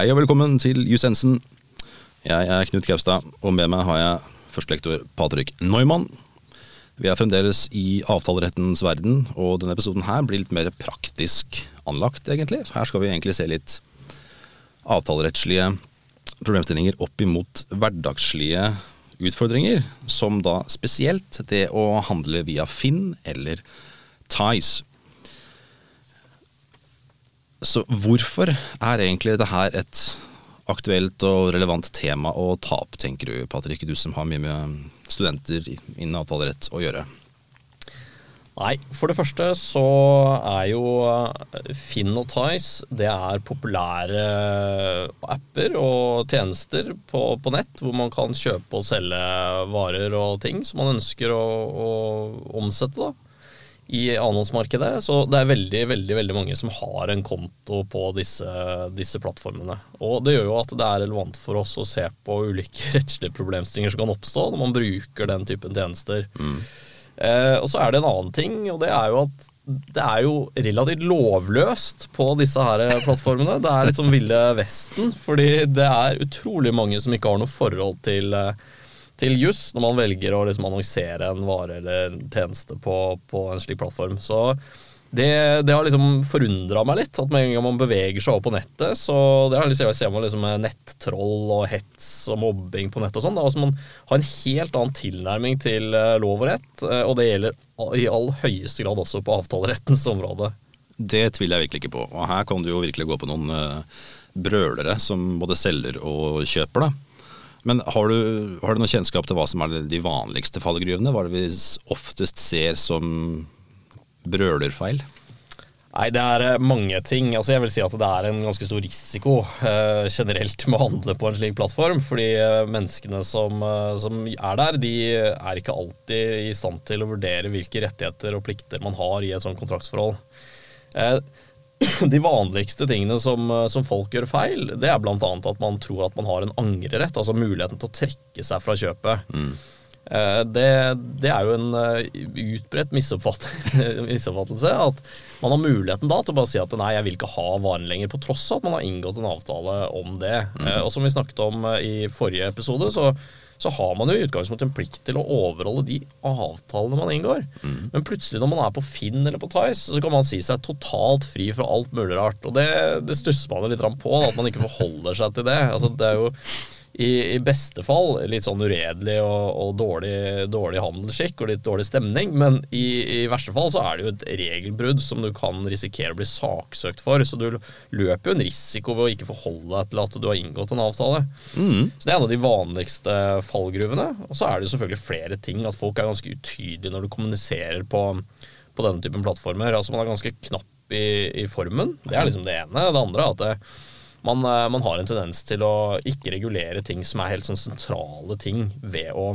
Hei og velkommen til Jusensen. Jeg er Knut Kaustad, og med meg har jeg førstelektor Patrick Neumann. Vi er fremdeles i avtalerettens verden, og denne episoden her blir litt mer praktisk anlagt, egentlig. Her skal vi egentlig se litt avtalerettslige problemstillinger opp imot hverdagslige utfordringer, som da spesielt det å handle via Finn eller Tice. Så hvorfor er egentlig det her et aktuelt og relevant tema å ta opp, tenker du Patrick, du som har mye med studenter innen avtalerett å gjøre? Nei, for det første så er jo Finn og Tice det er populære apper og tjenester på, på, nett hvor man kan kjøpe og selge varer og ting som man ønsker å, å omsette. da i annonsmarkedet. Så det er veldig veldig, veldig mange som har en konto på disse, disse, plattformene. Og det gjør jo at det er relevant for oss å se på ulike rettslige problemstillinger som kan oppstå når man bruker den typen tjenester. Mm. Eh, og så er det en annen ting, og det er jo at det er jo relativt lovløst på disse her plattformene. Det er litt som Ville Vesten, fordi det er utrolig mange som ikke har noe forhold til eh, til juss når man velger å liksom annonsere en vare eller en tjeneste på, på en slik plattform. Så det, det har liksom forundra meg litt, at med en gang man beveger seg over på nettet, så det har liksom, ser man liksom nettroll og hets og mobbing på nettet og sånn. Altså man har en helt annen tilnærming til eh, lov og rett, eh, og det gjelder i all høyeste grad også på avtalerettens område. Det tviler jeg virkelig ikke på, og her kan du jo virkelig gå på noen uh, brølere som både selger og kjøper. da. Men har du, har du noen kjennskap til hva som er de vanligste fallgruvene? Hva er det vi oftest ser som brølerfeil? Nei, det er eh, mange ting. Altså, jeg vil si at det er en ganske stor risiko eh, generelt med å handle på en slik plattform. Fordi eh, menneskene som, eh, som, er der, de er ikke alltid i stand til å vurdere hvilke rettigheter og plikter man har i et sånt kontraktsforhold. Eh, de vanligste tingene som, eh, som, folk gjør feil, det er bl.a. at man tror at man har en angrerett, altså muligheten til å trekke seg fra kjøpet. Mm. Eh, det, det, er jo en eh, utbredt misoppfattelse at man har muligheten da til å bare si at nei, jeg vil ikke ha varen lenger, på tross av at man har inngått en avtale om det. Mm. Og som vi snakket om i forrige episode, så så har man jo i utgangspunktet en plikt til å overholde de avtalene man inngår. Mm. Men plutselig når man er på Finn eller på Tice, så kan man si seg totalt fri fra alt mulig rart. Og det, det stusser man litt på, at man ikke forholder seg til det. Altså, det er jo i, i, beste fall litt sånn uredelig og, og dårlig, dårlig, handelsskikk og litt dårlig stemning, men i, i, verste fall så er det jo et regelbrudd som du kan risikere å bli saksøkt for. Så du løper jo en risiko ved å ikke forholde deg til at du har inngått en avtale. Mm. Så det er en av de vanligste fallgruvene. Og så er det jo selvfølgelig flere ting. At folk er ganske utydelige når du kommuniserer på, på denne typen plattformer. Altså man er ganske knapp i, i formen. Det er liksom det ene. Det andre er at det, man, eh, man, har en tendens til å ikke regulere ting som er helt sånn sentrale ting ved å,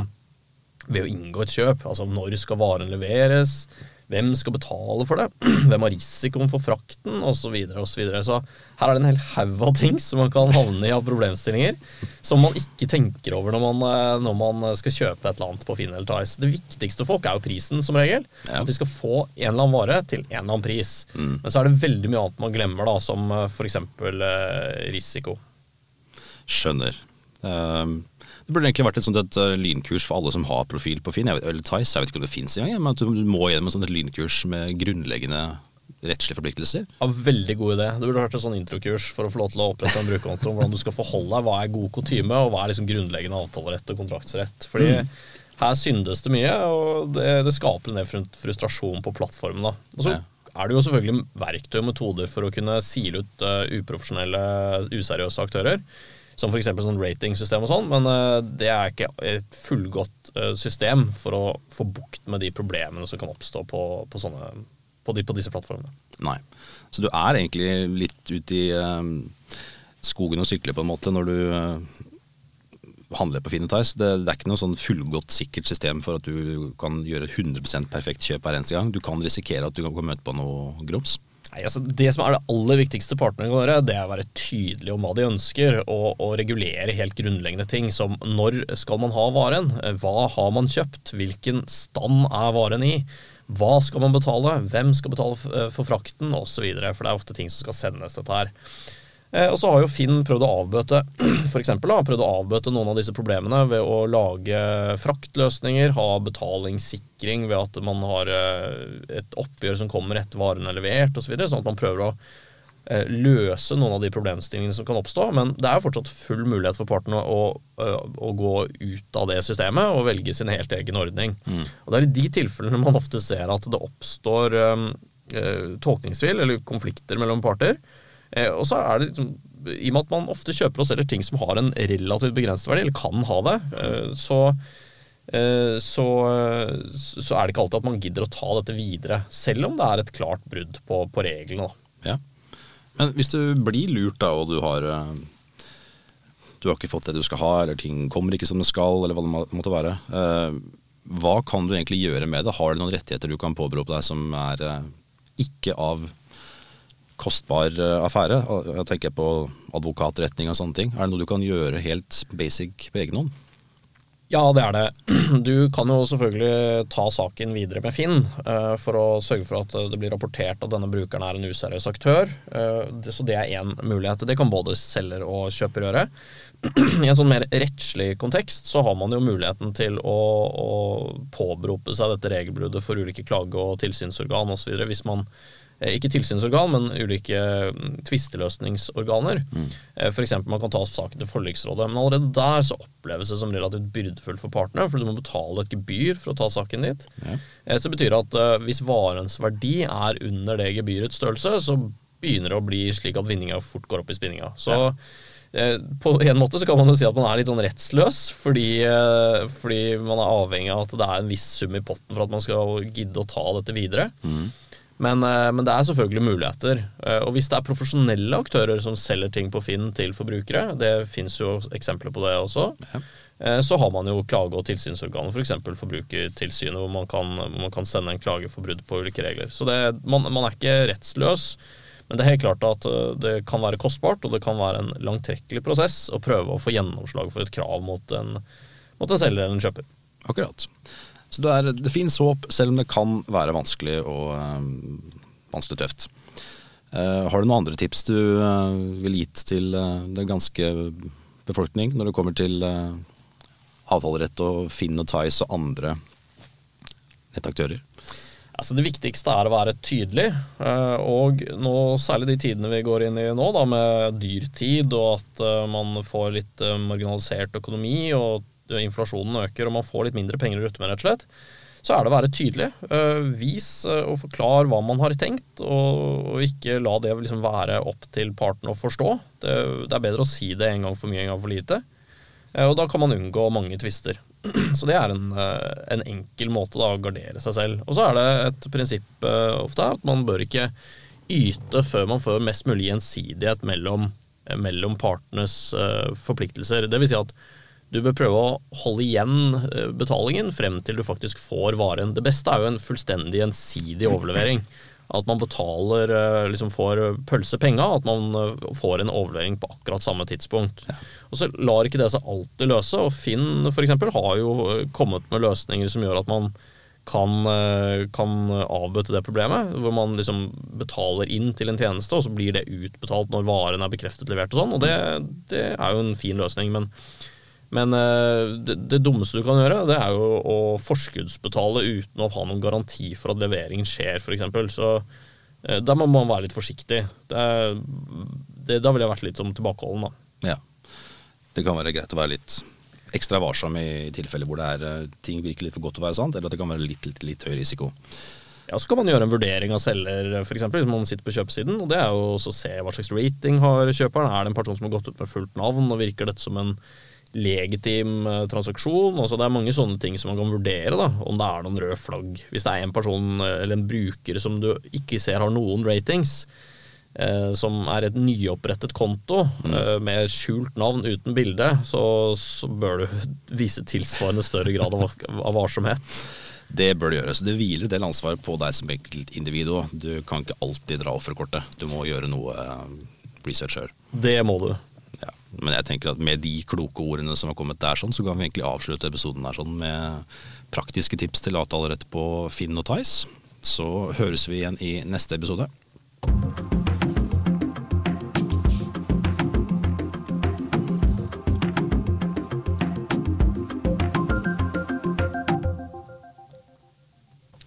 ved å inngå et kjøp. Altså når skal varen leveres, hvem skal betale for det? Hvem har risikoen for frakten? Osv. Så, så, videre. så her er det en hel haug av ting som man kan havne i av problemstillinger. Som man ikke tenker over når man, eh, når man skal kjøpe et eller annet på Finn eller Tice. Det viktigste for folk er jo prisen, som regel. Ja. At de skal få en eller annen vare til en eller annen pris. Mm. Men så er det veldig mye annet man glemmer, da, som eh, f.eks. Eh, risiko. Skjønner. Um det burde egentlig vært et, sånt, et uh, lynkurs for alle som har profil på Finn. Jeg vet, eller Tice, jeg vet ikke om det fins engang, men at du må gjennom et sånt lynkurs med grunnleggende rettslige forpliktelser. Ja, Veldig god idé. Det burde vært et sånn introkurs for å få lov til å opprette en brukerkonto. Hvordan du skal forholde deg, hva er god kutyme, og hva er liksom grunnleggende avtalerett og kontraktsrett. Fordi mm. her syndes det mye, og det, det skaper en del frustrasjon på plattformen. da. Og så ja. er det jo selvfølgelig verktøy og metoder for å kunne sile ut uh, uprofesjonelle, useriøse aktører som f.eks. sånn ratingsystem og sånn, men uh, det er ikke et fullgodt uh, system for å få bukt med de problemene som kan oppstå på, på, sånne, på, de, på disse plattformene. Nei. Så du er egentlig litt ute i uh, skogen og sykler på en måte når du handler på Finitize. Det, det, er ikke noe sånn fullgodt sikkert system for at du kan gjøre 100% perfekt kjøp hver eneste gang. Du kan risikere at du kan møte på noe grums. Nei, altså Det som er det aller viktigste partene kan gjøre, det er å være tydelig om hva de ønsker, og, og, regulere helt grunnleggende ting som når skal man ha varen, hva har man kjøpt, hvilken stand er varen i, hva skal man betale, hvem skal betale for frakten osv. For det er ofte ting som skal sendes dette her. Eh, og så har jo Finn prøvd å avbøte for eksempel, da, prøvd å avbøte noen av disse problemene ved å lage fraktløsninger, ha betalingssikring ved at man har eh, et oppgjør som kommer etter varen er levert osv. Så videre, sånn at man prøver å eh, løse noen av de problemstillingene som kan oppstå. Men det er fortsatt full mulighet for partene å, å, gå ut av det systemet og velge sin helt egen ordning. Mm. Og Det er i de tilfellene man ofte ser at det oppstår tolkningstvil eller konflikter mellom parter. Eh, og så er det liksom, I og med at man ofte kjøper og selger ting som har en relativt begrenset verdi, eller kan ha det, eh, så, eh, så, så, er det ikke alltid at man gidder å ta dette videre. Selv om det er et klart brudd på, på reglene. Ja. Men hvis du blir lurt, da, og du har du har ikke fått det du skal ha, eller ting kommer ikke som det skal, eller hva det måtte være. Hva kan du egentlig gjøre med det? Har du noen rettigheter du kan påberope deg som er ikke av kostbar eh, affære. Jeg tenker på advokatretning og sånne ting. Er det noe du kan gjøre helt basic på egen hånd? Ja, det er det. Du kan jo selvfølgelig ta saken videre med Finn uh, for å sørge for at det blir rapportert at denne brukeren er en useriøs aktør. Så det er én mulighet. Det kan både selger og kjøper gjøre. I en sånn mer rettslig kontekst så har man jo muligheten til å, å påberope seg dette regelbruddet for ulike klage- og tilsynsorgan osv. hvis man Eh, ikke tilsynsorgan, men ulike mm, tvisteløsningsorganer. Mm. Eh, F.eks. man kan ta saken til forliksrådet. Men allerede der så oppleves det som relativt byrdefullt for partene, for du må betale et gebyr for å ta saken dit. Ja. Eh, så betyr det at hvis varens verdi er under det gebyrets størrelse, så begynner det å bli slik at vinninga fort går opp i spinninga. Så ja. På en måte så kan man jo si at man er litt sånn rettsløs, fordi, fordi, man er avhengig av at det er en viss sum i potten for at man skal gidde å ta dette videre. Mm. Men, eh, men, det er selvfølgelig muligheter. Eh, og hvis det er profesjonelle aktører som selger ting på Finn til forbrukere, det fins jo eksempler på det også, ja. Eh, så har man jo klage- og tilsynsorganer, f.eks. For Forbrukertilsynet, hvor man, kan, hvor man, kan, sende en klage for brudd på ulike regler. Så det, man, man, er ikke rettsløs. Men det er helt klart at det kan være kostbart, og det kan være en langtrekkelig prosess å prøve å få gjennomslag for et krav mot en, mot en selger eller en kjøper. Akkurat. Så det, er, det fins håp, selv om det kan være vanskelig og øh, vanskelig tøft. Uh, har du noen andre tips du uh, vil gitt til uh, den ganske befolkning når det kommer til avtalerett og Finn og Tice og andre nettaktører? Altså det viktigste er å være tydelig, og nå, særlig de tidene vi går inn i nå, da, med dyrtid og at man får litt marginalisert økonomi og inflasjonen øker og man får litt mindre penger å rutte med, rett og slett, så er det å være tydelig. Uh, vis uh, og forklar hva man har tenkt, og, ikke la det liksom være opp til parten å forstå. Det, det, er bedre å si det en gang for mye, en gang for lite. Uh, og da kan man unngå mange tvister. Så det er en, en enkel måte da, å gardere seg selv. Og så er det et prinsipp ofte her at man bør ikke yte før man får mest mulig gjensidighet mellom, mellom partenes forpliktelser. Det vil si at du bør prøve å holde igjen eh, betalingen frem til du faktisk får varen. Det beste er jo en fullstendig gjensidig overlevering. At man betaler, eh, liksom får pølsepenga, at man eh, får en overlevering på akkurat samme tidspunkt. Ja. Og så lar ikke det seg alltid løse, og Finn f.eks. har jo kommet med løsninger som gjør at man kan, kan, avbøte det problemet. Hvor man liksom betaler inn til en tjeneste, og så blir det utbetalt når varen er bekreftet levert og sånn. Og det, det er jo en fin løsning. men men uh, det, det, dummeste du kan gjøre, det er jo å forskuddsbetale uten å ha noen garanti for at leveringen skjer, f.eks. Så der da må man være litt forsiktig. Det, det, da ville jeg vært litt som tilbakeholden, da. Ja. Det kan være greit å være litt ekstra varsom i tilfeller hvor det er, eh, ting virker litt for godt til å være sant, eller at det kan være litt, litt, litt høy risiko. Ja, Så kan man gjøre en vurdering av selger, f.eks. hvis man sitter på kjøpesiden. og Det er jo å se hva slags rating har kjøperen. Er det en person som har gått ut med fullt navn, og virker dette som en legitim uh, transaksjon. Altså, det er mange sånne ting som man kan vurdere, da, om det er noen røde flagg. Hvis det er en person uh, eller en bruker som du ikke ser har noen ratings, eh, som er et nyopprettet konto mm. med skjult navn uten bilde, så, så, bør du vise tilsvarende større grad av, av varsomhet. Det bør det gjøres. Det hviler en del ansvar på deg som enkeltindivid òg. Du kan ikke alltid dra offerkortet. Du må gjøre noe research sjøl. Det må du. Men jeg tenker at med de kloke ordene som har kommet der, sånn, så kan vi egentlig avslutte episoden der sånn med praktiske tips til avtalerett på Finn og Tice. Så høres vi igjen i neste episode.